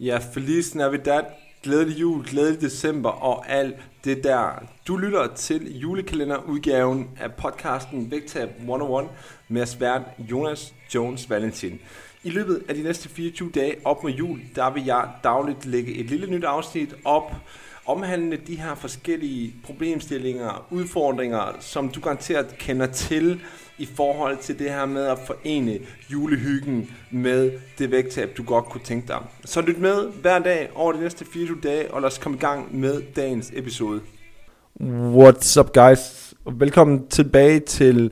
Ja, Feliz Navidad, glædelig jul, glædelig december og alt det der. Du lytter til julekalenderudgaven af podcasten Vægtab 101 med svært Jonas Jones Valentin. I løbet af de næste 24 dage op mod jul, der vil jeg dagligt lægge et lille nyt afsnit op, omhandle de her forskellige problemstillinger, udfordringer, som du garanteret kender til i forhold til det her med at forene julehyggen med det vægttab, du godt kunne tænke dig. Så lyt med hver dag over de næste 24 dage, og lad os komme i gang med dagens episode. What's up guys? Velkommen tilbage til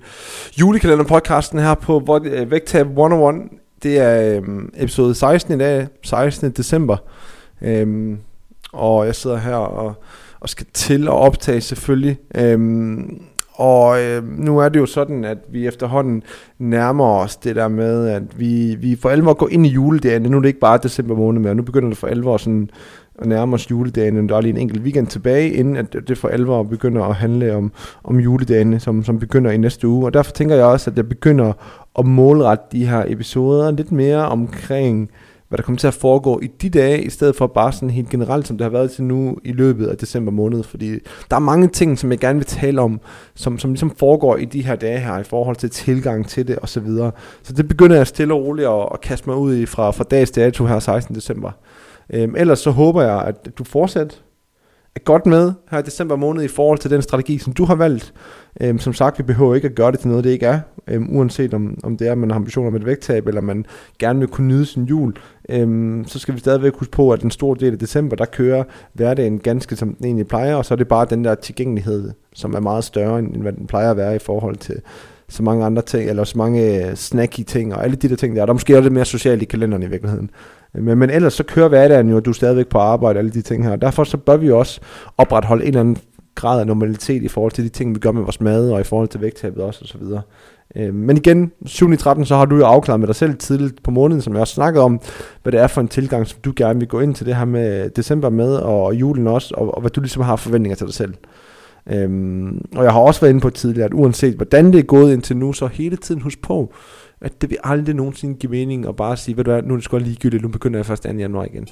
julekalenderpodcasten her på øh, Vægtab 101. Det er øhm, episode 16 i dag, 16. december. Øhm, og jeg sidder her og, og skal til at optage selvfølgelig. Øhm, og øh, nu er det jo sådan, at vi efterhånden nærmer os det der med, at vi, vi for alvor går ind i juledagen. Nu er det ikke bare december måned mere, nu begynder det for alvor sådan at nærme os juledagen. Der er lige en enkelt weekend tilbage, inden at det for alvor begynder at handle om, om juledagen, som, som begynder i næste uge. Og derfor tænker jeg også, at jeg begynder at målrette de her episoder lidt mere omkring hvad der kommer til at foregå i de dage, i stedet for bare sådan helt generelt, som det har været til nu i løbet af december måned. Fordi der er mange ting, som jeg gerne vil tale om, som, som ligesom foregår i de her dage her, i forhold til tilgang til det osv. Så, så det begynder jeg stille og roligt at, at kaste mig ud i fra, fra dags dato her 16. december. Øhm, ellers så håber jeg, at du fortsætter godt med her i december måned i forhold til den strategi, som du har valgt. Øhm, som sagt, vi behøver ikke at gøre det til noget, det ikke er. Øhm, uanset om, om det er, at man har ambitioner med et vægttab, eller man gerne vil kunne nyde sin jul, øhm, så skal vi stadigvæk huske på, at den store del af december, der kører hverdagen ganske som den egentlig plejer, og så er det bare den der tilgængelighed, som er meget større, end hvad den plejer at være i forhold til så mange andre ting, eller så mange øh, snacky ting, og alle de der ting der. Der er måske også lidt mere socialt i kalenderen i virkeligheden. Men, men ellers så kører hverdagen jo, du er stadigvæk på arbejde, alle de ting her. Derfor så bør vi også opretholde en eller anden grad af normalitet i forhold til de ting, vi gør med vores mad, og i forhold til vægttabet også, og så videre. Øh, men igen, 7. 13, så har du jo afklaret med dig selv tidligt på måneden, som jeg også snakkede om, hvad det er for en tilgang, som du gerne vil gå ind til det her med december med, og julen også, og, og hvad du ligesom har forventninger til dig selv. Øhm, og jeg har også været inde på tidligere, at uanset hvordan det er gået indtil nu, så hele tiden husk på, at det vil aldrig nogensinde give mening at bare sige, ved du hvad, nu er det sgu ligegyldigt, nu begynder jeg først 2. januar igen.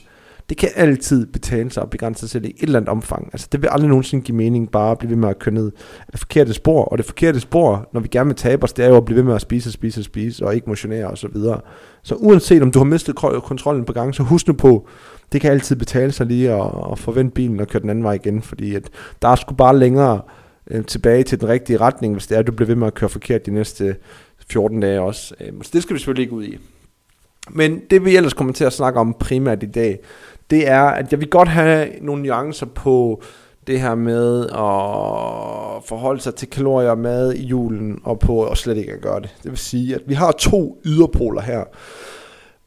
Det kan altid betale sig at begrænse sig selv i et eller andet omfang. Altså det vil aldrig nogensinde give mening bare at blive ved med at køre ned af det forkerte spor. Og det forkerte spor, når vi gerne vil tabe os, det er jo at blive ved med at spise og spise og spise og ikke motionere og så videre. Så uanset om du har mistet kontrollen på gang, så husk nu på, det kan altid betale sig lige at, at forvente bilen og køre den anden vej igen, fordi at der er sgu bare længere øh, tilbage til den rigtige retning, hvis det er, at du bliver ved med at køre forkert de næste 14 dage også. Øh, så det skal vi selvfølgelig ikke ud i. Men det vi ellers kommer til at snakke om primært i dag, det er, at jeg vil godt have nogle nuancer på det her med at forholde sig til kalorier og mad i julen, og på at slet ikke at gøre det. Det vil sige, at vi har to yderpoler her.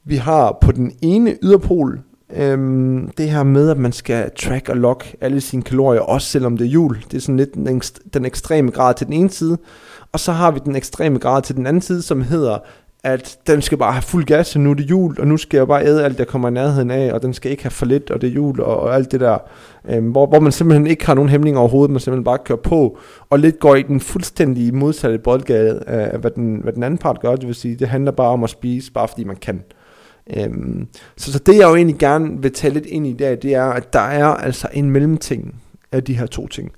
Vi har på den ene yderpol øhm, det her med, at man skal track og log alle sine kalorier, også selvom det er jul. Det er sådan lidt den, den ekstreme grad til den ene side. Og så har vi den ekstreme grad til den anden side, som hedder, at den skal bare have fuld gas, og nu er det jul, og nu skal jeg bare æde alt, der kommer i nærheden af, og den skal ikke have for lidt, og det er jul, og, og alt det der, øhm, hvor, hvor man simpelthen ikke har nogen hæmning overhovedet, man simpelthen bare kører på, og lidt går i den fuldstændige modsatte boldgade af, hvad den, hvad den anden part gør, det vil sige, det handler bare om at spise, bare fordi man kan. Øhm, så, så det jeg jo egentlig gerne vil tage lidt ind i dag, det er, at der er altså en mellemting af de her to ting.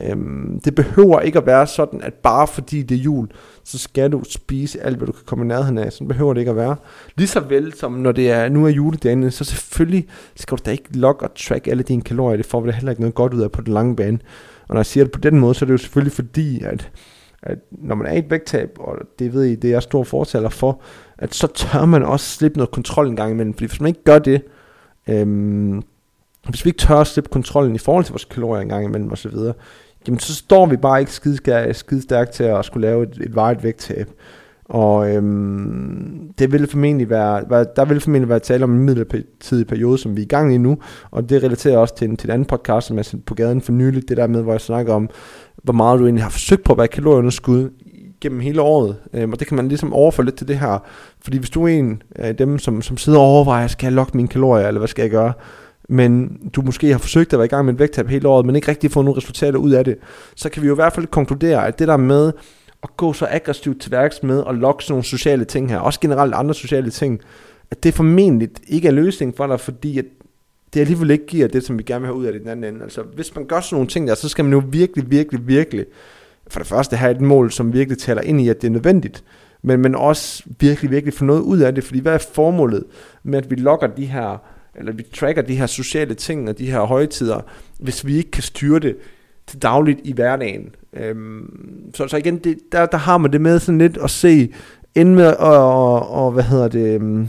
Øhm, det behøver ikke at være sådan, at bare fordi det er jul, så skal du spise alt, hvad du kan komme i nærheden af. Sådan behøver det ikke at være. Lige så vel som når det er, nu er juledagen, så selvfølgelig skal du da ikke log og track alle dine kalorier. Det får vi da heller ikke noget godt ud af på den lange bane. Og når jeg siger det på den måde, så er det jo selvfølgelig fordi, at, at når man er i et vægttab, og det ved I, det er jeg stor fortaler for, at så tør man også slippe noget kontrol en gang imellem. Fordi hvis man ikke gør det, øhm, hvis vi ikke tør at slippe kontrollen i forhold til vores kalorier en gang imellem osv., jamen så står vi bare ikke skide, skide stærkt til at skulle lave et, et vejet vægttab. Og øhm, det vil formentlig være, der vil formentlig være tale om en midlertidig periode, som vi er i gang i nu, og det relaterer også til en, til en anden podcast, som jeg sendte på gaden for nylig, det der med, hvor jeg snakker om, hvor meget du egentlig har forsøgt på at være kalorieunderskud gennem hele året, øhm, og det kan man ligesom overføre lidt til det her, fordi hvis du er en af dem, som, som sidder og overvejer, skal jeg logge mine kalorier, eller hvad skal jeg gøre, men du måske har forsøgt at være i gang med et vægttab hele året, men ikke rigtig fået nogle resultater ud af det, så kan vi jo i hvert fald konkludere, at det der med at gå så aggressivt til værks med at logge sådan nogle sociale ting her, også generelt andre sociale ting, at det formentlig ikke er løsning for dig, fordi at det alligevel ikke giver det, som vi gerne vil have ud af det den anden ende. Altså, hvis man gør sådan nogle ting der, så skal man jo virkelig, virkelig, virkelig, for det første have et mål, som virkelig taler ind i, at det er nødvendigt, men, men også virkelig, virkelig få noget ud af det, fordi hvad er formålet med, at vi logger de her, eller vi tracker de her sociale ting og de her højtider, hvis vi ikke kan styre det til dagligt i hverdagen. Øhm, så, så igen, det, der, der har man det med sådan lidt at se, ind med at, og, og, hvad hedder det, øhm,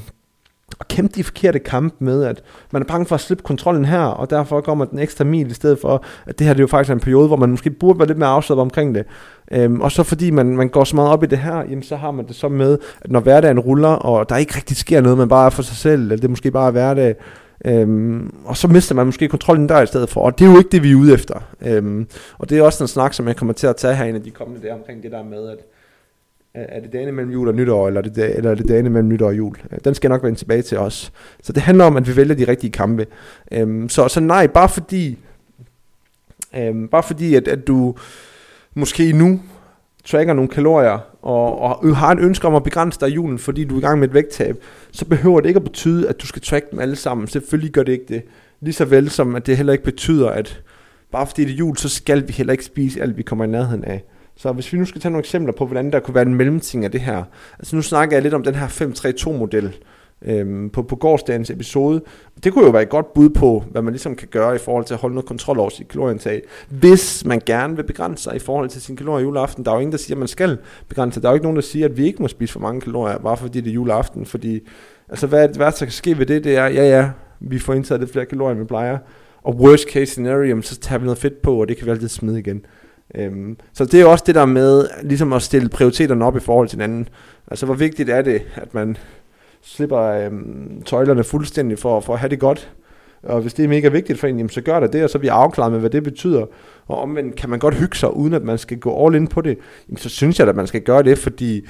at kæmpe de forkerte kampe med, at man er bange for at slippe kontrollen her, og derfor kommer den ekstra mil i stedet for, at det her det er jo faktisk en periode, hvor man måske burde være lidt mere afslappet omkring det. Øhm, og så fordi man, man går så meget op i det her, jamen så har man det så med, at når hverdagen ruller, og der ikke rigtig sker noget, man bare er for sig selv, eller det er måske bare hverdag, Øhm, og så mister man måske kontrollen der i stedet for, og det er jo ikke det, vi er ude efter. Øhm, og det er også en snak, som jeg kommer til at tage her en af de kommende dage omkring det der med, at er det dagene mellem jul og nytår, eller er det, eller er det dagene mellem nytår og jul? Øh, den skal jeg nok vende tilbage til os. Så det handler om, at vi vælger de rigtige kampe. Øhm, så, så nej, bare fordi, øhm, bare fordi at, at du måske nu tracker nogle kalorier, og, og har en ønske om at begrænse dig i julen, fordi du er i gang med et vægttab, så behøver det ikke at betyde, at du skal track dem alle sammen. Selvfølgelig gør det ikke det. Lige så vel som, at det heller ikke betyder, at bare fordi det er jul, så skal vi heller ikke spise alt, vi kommer i nærheden af. Så hvis vi nu skal tage nogle eksempler på, hvordan der kunne være en mellemting af det her. Altså nu snakker jeg lidt om den her 5-3-2-model øhm, på, på gårdsdagens episode. Det kunne jo være et godt bud på, hvad man ligesom kan gøre i forhold til at holde noget kontrol over sit kalorieindtag. Hvis man gerne vil begrænse sig i forhold til sin kalorier juleaften. Der er jo ingen, der siger, at man skal begrænse sig. Der er jo ikke nogen, der siger, at vi ikke må spise for mange kalorier, bare fordi det er juleaften. Fordi, altså hvad, hvad der kan ske ved det, det er, ja ja, vi får indtaget lidt flere kalorier, end vi plejer. Og worst case scenario, så tager vi noget fedt på, og det kan vi altid smide igen. Øhm, så det er også det der med ligesom at stille prioriteterne op i forhold til hinanden. Altså hvor vigtigt er det, at man slipper øhm, tøjlerne fuldstændig for, for at have det godt. Og hvis det er mega vigtigt for en, jamen, så gør det det, og så er vi afklaret med, hvad det betyder. Og omvendt kan man godt hygge sig, uden at man skal gå all in på det, jamen, så synes jeg, at man skal gøre det, fordi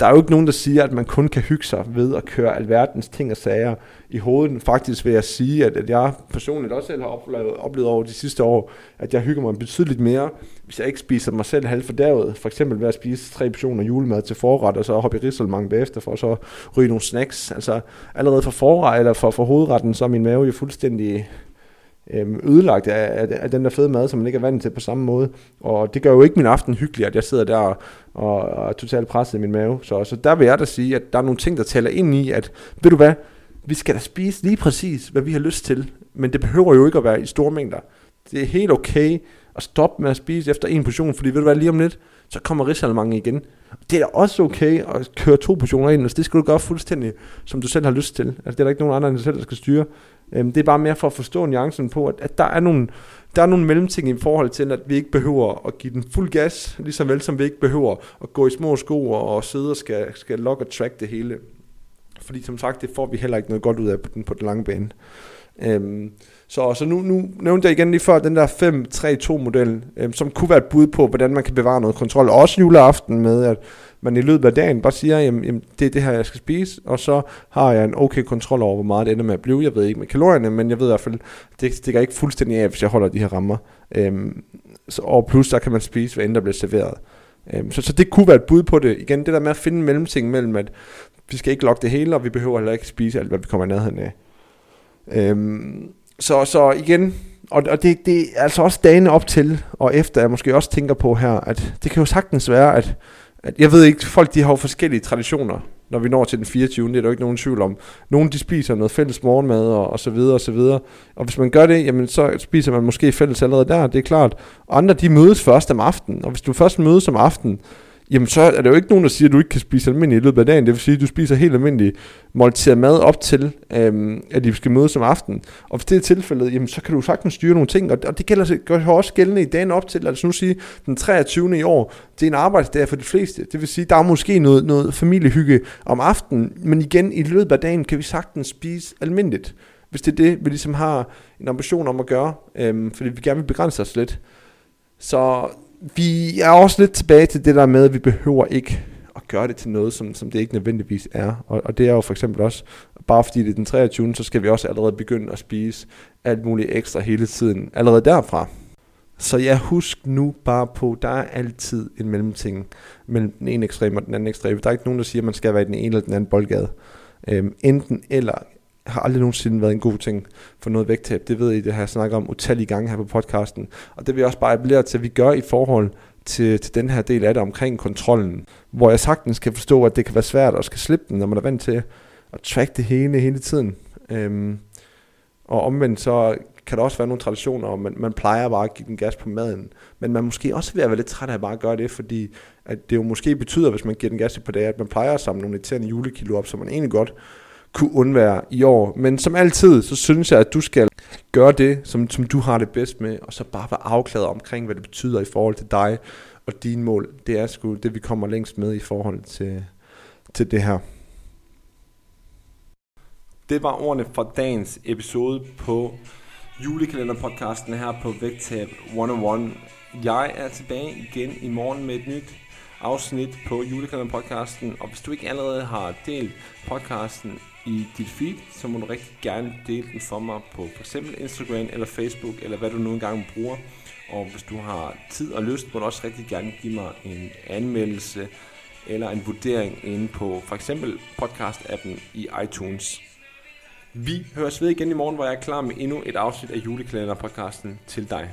der er jo ikke nogen, der siger, at man kun kan hygge sig ved at køre alverdens ting og sager i hovedet. Faktisk vil jeg sige, at, at jeg personligt også selv har oplevet, oplevet over de sidste år, at jeg hygger mig betydeligt mere, hvis jeg ikke spiser mig selv halvt fordærvet. For eksempel ved at spise tre portioner julemad til forret, og så hoppe i risselmange bagefter, for at så ryge nogle snacks. Altså allerede for forret, eller for, for hovedretten, så er min mave jo fuldstændig Øhm, ødelagt af, af, den der fede mad, som man ikke er vant til på samme måde. Og det gør jo ikke min aften hyggelig, at jeg sidder der og, og, og er totalt presset i min mave. Så, så der vil jeg da sige, at der er nogle ting, der tæller ind i, at ved du hvad, vi skal da spise lige præcis, hvad vi har lyst til, men det behøver jo ikke at være i store mængder. Det er helt okay at stoppe med at spise efter en portion, fordi ved du hvad, lige om lidt, så kommer risalemang igen. Det er da også okay at køre to portioner ind, altså det skal du gøre fuldstændig, som du selv har lyst til. Altså det er der ikke nogen andre end dig selv, der skal styre. Øhm, det er bare mere for at forstå nuancen på, at, at der er nogle, der er nogle mellemting i forhold til, at vi ikke behøver at give den fuld gas, ligesom vel som vi ikke behøver at gå i små sko og, og sidde og skal, skal log og track det hele. Fordi som sagt, det får vi heller ikke noget godt ud af på den, på den lange bane. Øhm, så, så nu, nu nævnte jeg igen lige før den der 5-3-2-model, øhm, som kunne være et bud på, hvordan man kan bevare noget kontrol. Også juleaften med, at man i løbet af dagen bare siger, jamen, jamen det er det her, jeg skal spise, og så har jeg en okay kontrol over, hvor meget det ender med at blive. Jeg ved ikke med kalorierne, men jeg ved i hvert fald, det stikker ikke fuldstændig af, hvis jeg holder de her rammer. Øhm, så, og plus, der kan man spise, hvad end der bliver serveret. Øhm, så, så det kunne være et bud på det. Igen, det der med at finde en mellemting mellem, at vi skal ikke lokke det hele, og vi behøver heller ikke spise alt, hvad vi kommer i nærheden af. Øhm, så, så igen, og, og det, det er altså også dagen op til, og efter jeg måske også tænker på her, at det kan jo sagtens være, at, at jeg ved ikke, folk de har jo forskellige traditioner, når vi når til den 24. Det er der jo ikke nogen tvivl om. Nogle de spiser noget fælles morgenmad og, og så videre og så videre. Og hvis man gør det, jamen så spiser man måske fælles allerede der, det er klart. Og andre de mødes først om aftenen. Og hvis du først mødes om aftenen, jamen så er der jo ikke nogen, der siger, at du ikke kan spise almindelig i løbet af dagen. Det vil sige, at du spiser helt almindelig måltid mad op til, øhm, at de skal mødes om aftenen. Og hvis det er tilfældet, jamen så kan du sagtens styre nogle ting. Og, og det gælder gør også gældende i dagen op til, altså nu sige, den 23. i år. Det er en arbejdsdag for de fleste. Det vil sige, der er måske noget, noget familiehygge om aftenen, men igen, i løbet af dagen kan vi sagtens spise almindeligt. Hvis det er det, vi ligesom har en ambition om at gøre, øhm, fordi vi gerne vil begrænse os lidt. Så vi er også lidt tilbage til det der med, at vi behøver ikke at gøre det til noget, som, som det ikke nødvendigvis er. Og, og det er jo for eksempel også, bare fordi det er den 23. så skal vi også allerede begynde at spise alt muligt ekstra hele tiden, allerede derfra. Så jeg husk nu bare på, der er altid en mellemting mellem den ene ekstrem og den anden ekstrem. Der er ikke nogen, der siger, at man skal være i den ene eller den anden boldgade. Øhm, enten eller har aldrig nogensinde været en god ting for noget vægttab. Det ved I, det har jeg snakket om utallige gange her på podcasten. Og det vil jeg også bare appellere til, at vi gør i forhold til, til den her del af det omkring kontrollen. Hvor jeg sagtens kan forstå, at det kan være svært at skal slippe den, når man er vant til at track det hele hele tiden. Øhm, og omvendt så kan der også være nogle traditioner, og man, man plejer bare at give den gas på maden. Men man måske også ved at være lidt træt af at bare gøre det, fordi at det jo måske betyder, hvis man giver den gas på dage, at man plejer at samle nogle irriterende julekilo op, som man egentlig godt kunne undvære i år. Men som altid, så synes jeg, at du skal gøre det, som, som du har det bedst med, og så bare være afklaret omkring, hvad det betyder i forhold til dig og dine mål. Det er sgu det, vi kommer længst med i forhold til, til det her. Det var ordene fra dagens episode på julekalenderpodcasten her på Vægtab 101. Jeg er tilbage igen i morgen med et nyt afsnit på julekalenderpodcasten, og hvis du ikke allerede har delt podcasten i dit feed, så må du rigtig gerne dele den for mig på f.eks. Instagram eller Facebook, eller hvad du nu engang bruger. Og hvis du har tid og lyst, må du også rigtig gerne give mig en anmeldelse eller en vurdering inde på for eksempel podcast-appen i iTunes. Vi høres ved igen i morgen, hvor jeg er klar med endnu et afsnit af julekalenderpodcasten til dig.